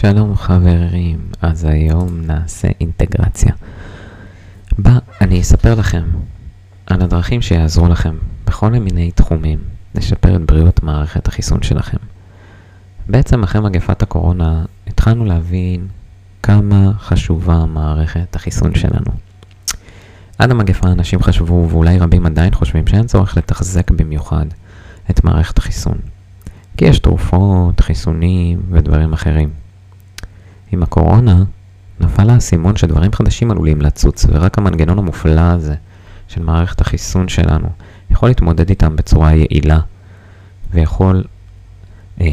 שלום חברים, אז היום נעשה אינטגרציה. בה אני אספר לכם על הדרכים שיעזרו לכם בכל מיני תחומים לשפר את בריאות מערכת החיסון שלכם. בעצם אחרי מגפת הקורונה התחלנו להבין כמה חשובה מערכת החיסון שלנו. עד המגפה אנשים חשבו, ואולי רבים עדיין חושבים, שאין צורך לתחזק במיוחד את מערכת החיסון. כי יש תרופות, חיסונים ודברים אחרים. עם הקורונה נפל האסימון שדברים חדשים עלולים לצוץ, ורק המנגנון המופלא הזה של מערכת החיסון שלנו יכול להתמודד איתם בצורה יעילה, ויכול אה,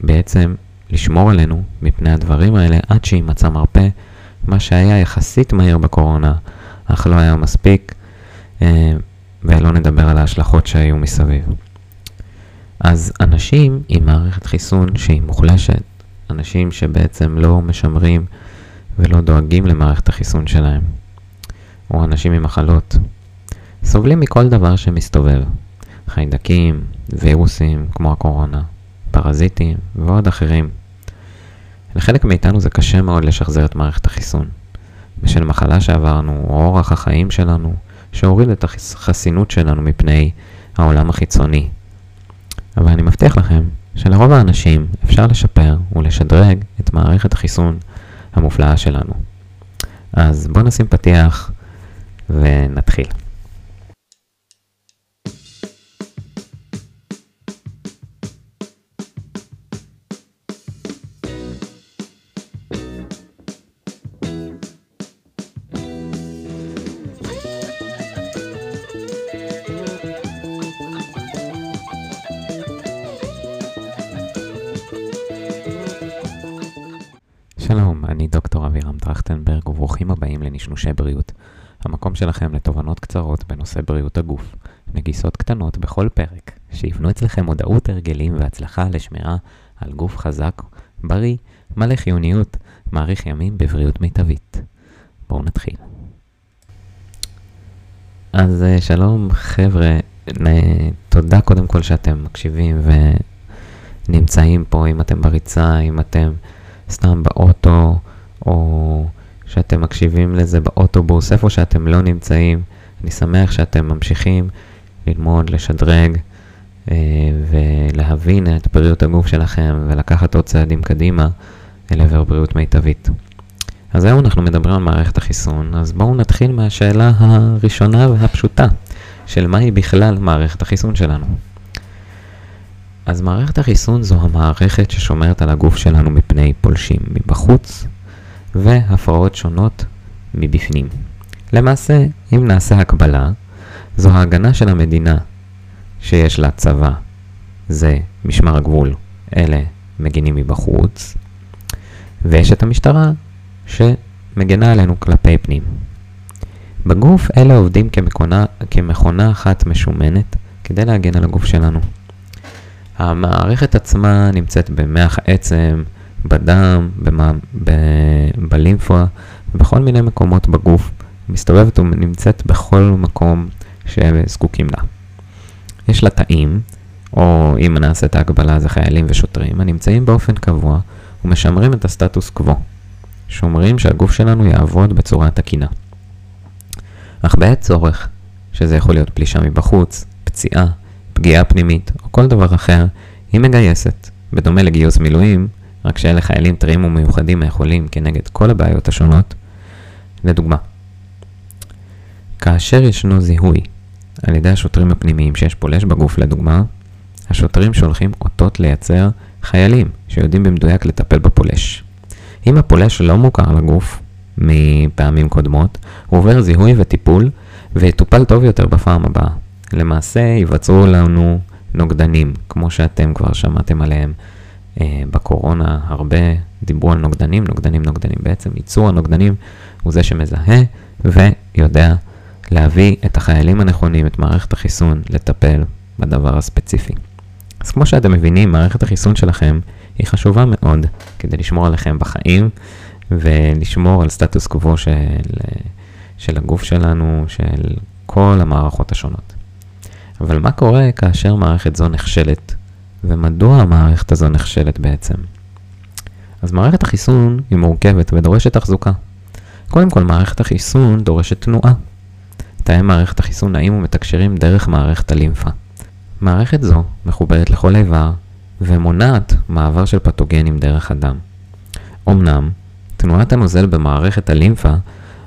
בעצם לשמור עלינו מפני הדברים האלה עד שימצא מרפא, מה שהיה יחסית מהיר בקורונה, אך לא היה מספיק, אה, ולא נדבר על ההשלכות שהיו מסביב. אז אנשים עם מערכת חיסון שהיא מוחלשת, אנשים שבעצם לא משמרים ולא דואגים למערכת החיסון שלהם, או אנשים עם מחלות, סובלים מכל דבר שמסתובב, חיידקים, וירוסים כמו הקורונה, פרזיטים ועוד אחרים. לחלק מאיתנו זה קשה מאוד לשחזר את מערכת החיסון, בשל מחלה שעברנו או אורח החיים שלנו, שהוריד את החסינות שלנו מפני העולם החיצוני. אבל אני מבטיח לכם שלרוב האנשים אפשר לשפר ולשדרג את מערכת החיסון המופלאה שלנו. אז בואו נשים פתיח ונתחיל. שלום, אני דוקטור אבירם טרכטנברג וברוכים הבאים לנשנושי בריאות. המקום שלכם לתובנות קצרות בנושא בריאות הגוף. נגיסות קטנות בכל פרק, שיבנו אצלכם מודעות, הרגלים והצלחה לשמירה על גוף חזק, בריא, מלא חיוניות, מאריך ימים בבריאות מיטבית. בואו נתחיל. אז אה, שלום חבר'ה, תודה קודם כל שאתם מקשיבים ונמצאים פה, אם אתם בריצה, אם אתם... סתם באוטו, או שאתם מקשיבים לזה באוטובוס, איפה שאתם לא נמצאים. אני שמח שאתם ממשיכים ללמוד, לשדרג אה, ולהבין את בריאות הגוף שלכם ולקחת עוד צעדים קדימה אל עבר בריאות מיטבית. אז היום אנחנו מדברים על מערכת החיסון, אז בואו נתחיל מהשאלה הראשונה והפשוטה של מהי בכלל מערכת החיסון שלנו. אז מערכת החיסון זו המערכת ששומרת על הגוף שלנו מפני פולשים מבחוץ והפרעות שונות מבפנים. למעשה, אם נעשה הקבלה, זו ההגנה של המדינה שיש לה צבא, זה משמר הגבול, אלה מגינים מבחוץ, ויש את המשטרה שמגנה עלינו כלפי פנים. בגוף אלה עובדים כמכונה, כמכונה אחת משומנת כדי להגן על הגוף שלנו. המערכת עצמה נמצאת במח העצם, בדם, במה, בלימפה, ובכל מיני מקומות בגוף. מסתובבת ונמצאת בכל מקום שזקוקים לה. יש לה תאים, או אם נעשה את ההקבלה זה חיילים ושוטרים, הנמצאים באופן קבוע ומשמרים את הסטטוס קוו. שומרים שהגוף שלנו יעבוד בצורה תקינה. אך בעת צורך, שזה יכול להיות פלישה מבחוץ, פציעה, פגיעה פנימית או כל דבר אחר, היא מגייסת, בדומה לגיוס מילואים, רק שאלה חיילים טריים ומיוחדים היכולים כנגד כל הבעיות השונות. לדוגמה, כאשר ישנו זיהוי על ידי השוטרים הפנימיים שיש פולש בגוף לדוגמה, השוטרים שולחים אותות לייצר חיילים שיודעים במדויק לטפל בפולש. אם הפולש לא מוכר לגוף מפעמים קודמות, הוא עובר זיהוי וטיפול ויטופל טוב יותר בפעם הבאה. למעשה ייווצרו לנו נוגדנים, כמו שאתם כבר שמעתם עליהם אה, בקורונה, הרבה דיברו על נוגדנים, נוגדנים, נוגדנים. בעצם ייצור הנוגדנים הוא זה שמזהה ויודע להביא את החיילים הנכונים, את מערכת החיסון, לטפל בדבר הספציפי. אז כמו שאתם מבינים, מערכת החיסון שלכם היא חשובה מאוד כדי לשמור עליכם בחיים ולשמור על סטטוס קוו של, של הגוף שלנו, של כל המערכות השונות. אבל מה קורה כאשר מערכת זו נכשלת? ומדוע המערכת הזו נכשלת בעצם? אז מערכת החיסון היא מורכבת ודורשת תחזוקה. קודם כל, מערכת החיסון דורשת תנועה. תאי מערכת החיסון נעים ומתקשרים דרך מערכת הלימפה. מערכת זו מחוברת לכל איבר ומונעת מעבר של פתוגנים דרך הדם. אמנם, תנועת הנוזל במערכת הלימפה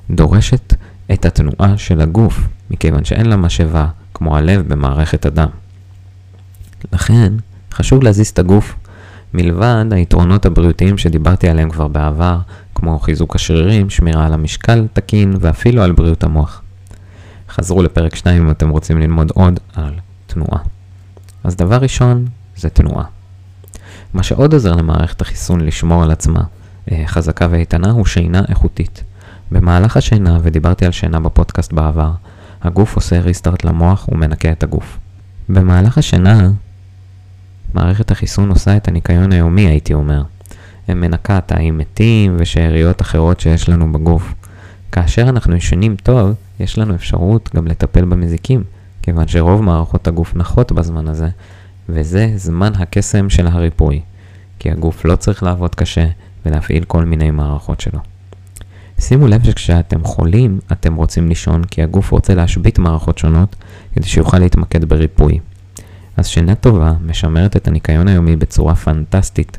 דורשת את התנועה של הגוף, מכיוון שאין לה משאבה, כמו הלב במערכת הדם. לכן, חשוב להזיז את הגוף, מלבד היתרונות הבריאותיים שדיברתי עליהם כבר בעבר, כמו חיזוק השרירים, שמירה על המשקל תקין ואפילו על בריאות המוח. חזרו לפרק 2 אם אתם רוצים ללמוד עוד על תנועה. אז דבר ראשון זה תנועה. מה שעוד עוזר למערכת החיסון לשמור על עצמה אה, חזקה ואיתנה הוא שינה איכותית. במהלך השינה, ודיברתי על שינה בפודקאסט בעבר, הגוף עושה ריסטארט למוח ומנקה את הגוף. במהלך השינה, מערכת החיסון עושה את הניקיון היומי, הייתי אומר. הם מנקה תאים מתים ושאריות אחרות שיש לנו בגוף. כאשר אנחנו ישנים טוב, יש לנו אפשרות גם לטפל במזיקים, כיוון שרוב מערכות הגוף נחות בזמן הזה, וזה זמן הקסם של הריפוי, כי הגוף לא צריך לעבוד קשה ולהפעיל כל מיני מערכות שלו. שימו לב שכשאתם חולים, אתם רוצים לישון כי הגוף רוצה להשבית מערכות שונות כדי שיוכל להתמקד בריפוי. אז שינה טובה משמרת את הניקיון היומי בצורה פנטסטית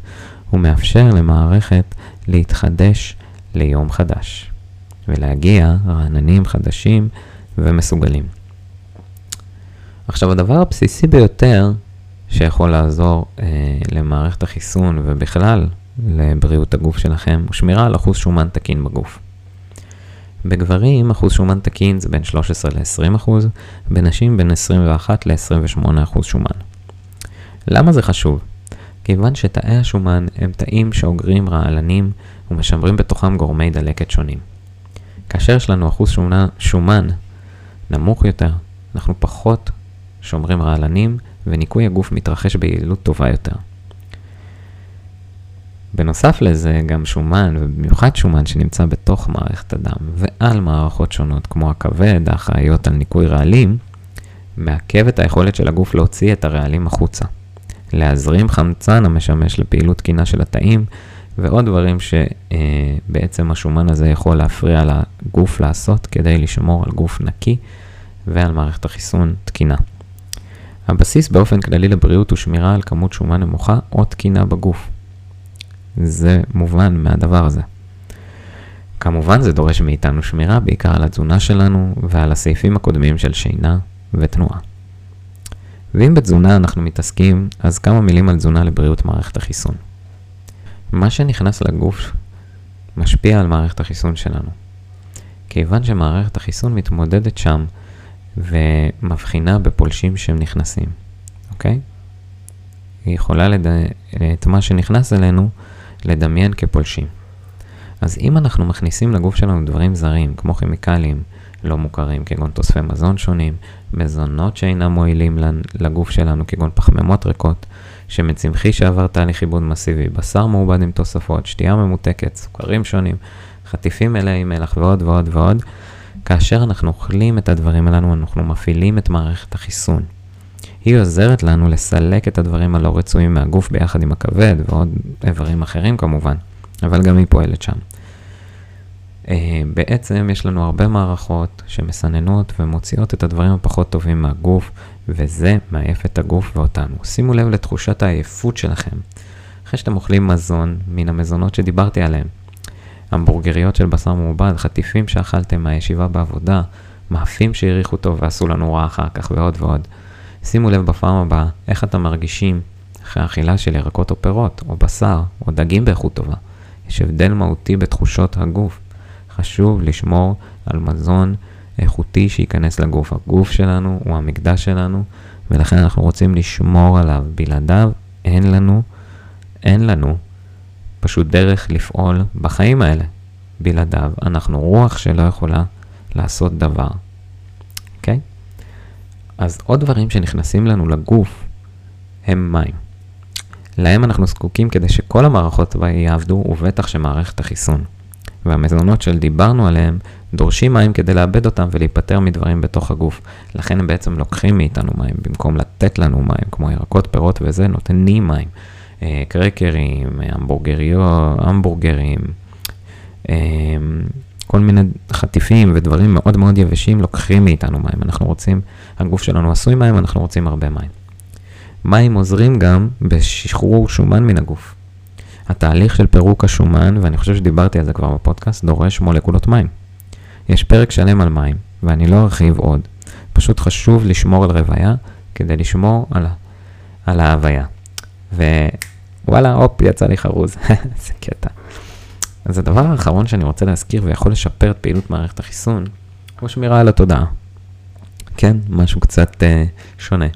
ומאפשר למערכת להתחדש ליום חדש ולהגיע רעננים חדשים ומסוגלים. עכשיו הדבר הבסיסי ביותר שיכול לעזור אה, למערכת החיסון ובכלל לבריאות הגוף שלכם הוא שמירה על אחוז שומן תקין בגוף. בגברים אחוז שומן תקין זה בין 13 ל-20 אחוז, בנשים בין 21 ל-28 אחוז שומן. למה זה חשוב? כיוון שתאי השומן הם תאים שאוגרים רעלנים ומשמרים בתוכם גורמי דלקת שונים. כאשר יש לנו אחוז שומן, שומן נמוך יותר, אנחנו פחות שומרים רעלנים וניקוי הגוף מתרחש ביעילות טובה יותר. בנוסף לזה, גם שומן, ובמיוחד שומן שנמצא בתוך מערכת הדם ועל מערכות שונות כמו הכבד, האחראיות על ניקוי רעלים, מעכב את היכולת של הגוף להוציא את הרעלים החוצה. להזרים חמצן המשמש לפעילות תקינה של התאים, ועוד דברים שבעצם השומן הזה יכול להפריע לגוף לעשות כדי לשמור על גוף נקי ועל מערכת החיסון תקינה. הבסיס באופן כללי לבריאות הוא שמירה על כמות שומן נמוכה או תקינה בגוף. זה מובן מהדבר הזה. כמובן זה דורש מאיתנו שמירה בעיקר על התזונה שלנו ועל הסעיפים הקודמים של שינה ותנועה. ואם בתזונה אנחנו מתעסקים, אז כמה מילים על תזונה לבריאות מערכת החיסון. מה שנכנס לגוף משפיע על מערכת החיסון שלנו. כיוון שמערכת החיסון מתמודדת שם ומבחינה בפולשים שהם נכנסים, אוקיי? היא יכולה לד... את מה שנכנס אלינו לדמיין כפולשים. אז אם אנחנו מכניסים לגוף שלנו דברים זרים, כמו כימיקלים לא מוכרים, כגון תוספי מזון שונים, מזונות שאינם מועילים לגוף שלנו, כגון פחמימות ריקות, שמן צמחי שעבר תהליך עיבוד מסיבי, בשר מעובד עם תוספות, שתייה ממותקת, סוכרים שונים, חטיפים מלאי מלח ועוד ועוד ועוד, כאשר אנחנו אוכלים את הדברים הללו, אנחנו מפעילים את מערכת החיסון. היא עוזרת לנו לסלק את הדברים הלא רצויים מהגוף ביחד עם הכבד ועוד איברים אחרים כמובן, אבל גם היא פועלת שם. Uh, בעצם יש לנו הרבה מערכות שמסננות ומוציאות את הדברים הפחות טובים מהגוף, וזה מעייף את הגוף ואותנו. שימו לב לתחושת העייפות שלכם. אחרי שאתם אוכלים מזון מן המזונות שדיברתי עליהם, המבורגריות של בשר מעובד, חטיפים שאכלתם מהישיבה בעבודה, מאפים שהריחו טוב ועשו לנו רע אחר כך ועוד ועוד. שימו לב בפעם הבאה איך אתם מרגישים אחרי אכילה של ירקות או פירות, או בשר, או דגים באיכות טובה. יש הבדל מהותי בתחושות הגוף. חשוב לשמור על מזון איכותי שייכנס לגוף. הגוף שלנו הוא המקדש שלנו, ולכן אנחנו רוצים לשמור עליו. בלעדיו אין לנו, אין לנו פשוט דרך לפעול בחיים האלה. בלעדיו אנחנו רוח שלא יכולה לעשות דבר. אז עוד דברים שנכנסים לנו לגוף הם מים. להם אנחנו זקוקים כדי שכל המערכות יעבדו, ובטח שמערכת החיסון. והמזונות שדיברנו עליהם דורשים מים כדי לאבד אותם ולהיפטר מדברים בתוך הגוף. לכן הם בעצם לוקחים מאיתנו מים, במקום לתת לנו מים, כמו ירקות, פירות וזה, נותנים מים. אה, קרקרים, המבורגריות, המבורגרים, אה, כל מיני חטיפים ודברים מאוד מאוד יבשים לוקחים מאיתנו מים. אנחנו רוצים, הגוף שלנו עשוי מים, אנחנו רוצים הרבה מים. מים עוזרים גם בשחרור שומן מן הגוף. התהליך של פירוק השומן, ואני חושב שדיברתי על זה כבר בפודקאסט, דורש מולקולות מים. יש פרק שלם על מים, ואני לא ארחיב עוד. פשוט חשוב לשמור על רוויה כדי לשמור על, על ההוויה. ווואלה, הופ, יצא לי חרוז, איזה קטע. אז הדבר האחרון שאני רוצה להזכיר ויכול לשפר את פעילות מערכת החיסון, הוא שמירה על התודעה. כן, משהו קצת אה, שונה.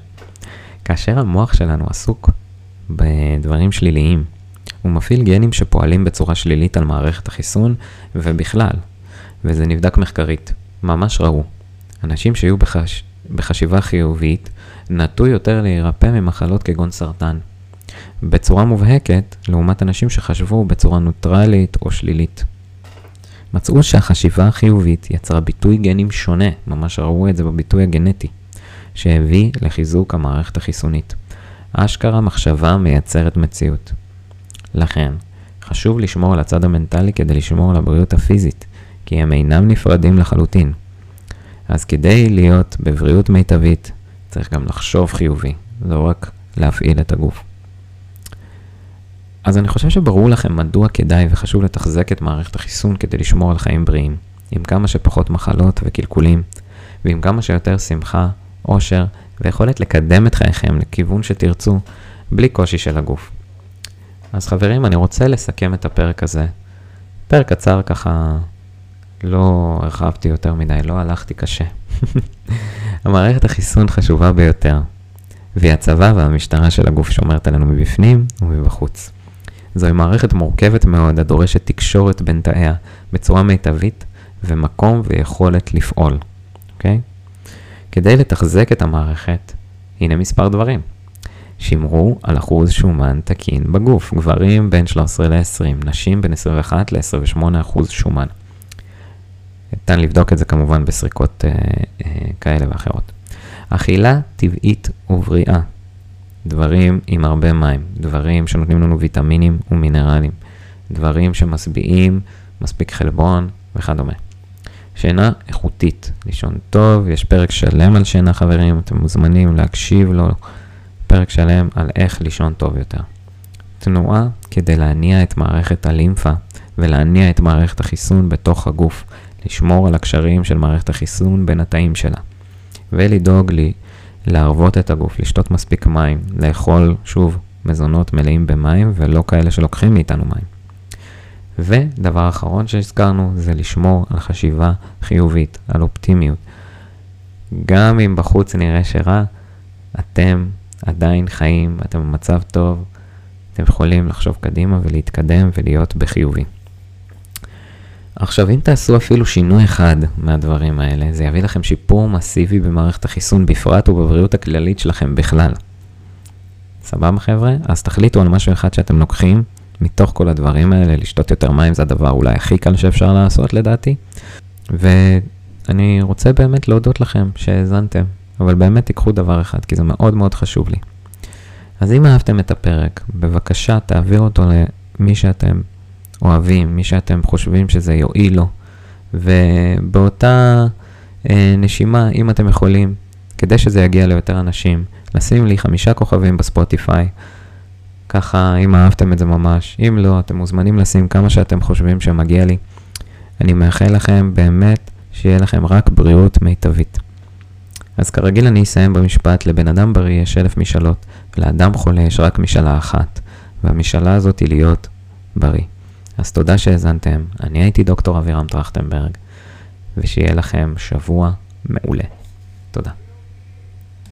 כאשר המוח שלנו עסוק בדברים שליליים, הוא מפעיל גנים שפועלים בצורה שלילית על מערכת החיסון ובכלל, וזה נבדק מחקרית, ממש ראו. אנשים שהיו בחש... בחשיבה חיובית נטו יותר להירפא ממחלות כגון סרטן. בצורה מובהקת, לעומת אנשים שחשבו בצורה נוטרלית או שלילית. מצאו שהחשיבה החיובית יצרה ביטוי גנים שונה, ממש ראו את זה בביטוי הגנטי, שהביא לחיזוק המערכת החיסונית. אשכרה מחשבה מייצרת מציאות. לכן, חשוב לשמור על הצד המנטלי כדי לשמור על הבריאות הפיזית, כי הם אינם נפרדים לחלוטין. אז כדי להיות בבריאות מיטבית, צריך גם לחשוב חיובי, לא רק להפעיל את הגוף. אז אני חושב שברור לכם מדוע כדאי וחשוב לתחזק את מערכת החיסון כדי לשמור על חיים בריאים, עם כמה שפחות מחלות וקלקולים, ועם כמה שיותר שמחה, עושר ויכולת לקדם את חייכם לכיוון שתרצו, בלי קושי של הגוף. אז חברים, אני רוצה לסכם את הפרק הזה. פרק קצר ככה, לא הרחבתי יותר מדי, לא הלכתי קשה. המערכת החיסון חשובה ביותר, והיא הצבא והמשטרה של הגוף שומרת עלינו מבפנים ומבחוץ. זוהי מערכת מורכבת מאוד הדורשת תקשורת בין תאיה בצורה מיטבית ומקום ויכולת לפעול, אוקיי? כדי לתחזק את המערכת, הנה מספר דברים. שמרו על אחוז שומן תקין בגוף, גברים בין 13 ל-20, נשים בין 21 ל-28 אחוז שומן. ניתן לבדוק את זה כמובן בסריקות אה, אה, כאלה ואחרות. אכילה טבעית ובריאה, דברים עם הרבה מים, דברים שנותנים לנו ויטמינים ומינרלים, דברים שמשביעים מספיק חלבון וכדומה. שינה איכותית, לישון טוב, יש פרק שלם על שינה חברים, אתם מוזמנים להקשיב לו, פרק שלם על איך לישון טוב יותר. תנועה כדי להניע את מערכת הלימפה ולהניע את מערכת החיסון בתוך הגוף, לשמור על הקשרים של מערכת החיסון בין התאים שלה, ולדאוג לי להרוות את הגוף, לשתות מספיק מים, לאכול, שוב, מזונות מלאים במים ולא כאלה שלוקחים מאיתנו מים. ודבר אחרון שהזכרנו זה לשמור על חשיבה חיובית, על אופטימיות. גם אם בחוץ נראה שרע, אתם עדיין חיים, אתם במצב טוב, אתם יכולים לחשוב קדימה ולהתקדם ולהיות בחיובי. עכשיו, אם תעשו אפילו שינוי אחד מהדברים האלה, זה יביא לכם שיפור מסיבי במערכת החיסון בפרט ובבריאות הכללית שלכם בכלל. סבבה חבר'ה? אז תחליטו על משהו אחד שאתם לוקחים מתוך כל הדברים האלה, לשתות יותר מים זה הדבר אולי הכי קל שאפשר לעשות לדעתי. ואני רוצה באמת להודות לכם שהאזנתם, אבל באמת תיקחו דבר אחד, כי זה מאוד מאוד חשוב לי. אז אם אהבתם את הפרק, בבקשה תעביר אותו למי שאתם אוהבים, מי שאתם חושבים שזה יועיל לו, ובאותה אה, נשימה, אם אתם יכולים, כדי שזה יגיע ליותר אנשים, לשים לי חמישה כוכבים בספוטיפיי, ככה אם אהבתם את זה ממש, אם לא, אתם מוזמנים לשים כמה שאתם חושבים שמגיע לי. אני מאחל לכם באמת שיהיה לכם רק בריאות מיטבית. אז כרגיל אני אסיים במשפט, לבן אדם בריא יש אלף משאלות, ולאדם חולה יש רק משאלה אחת, והמשאלה הזאת היא להיות בריא. אז תודה שהאזנתם, אני הייתי דוקטור אבירם טרכטנברג, ושיהיה לכם שבוע מעולה. תודה.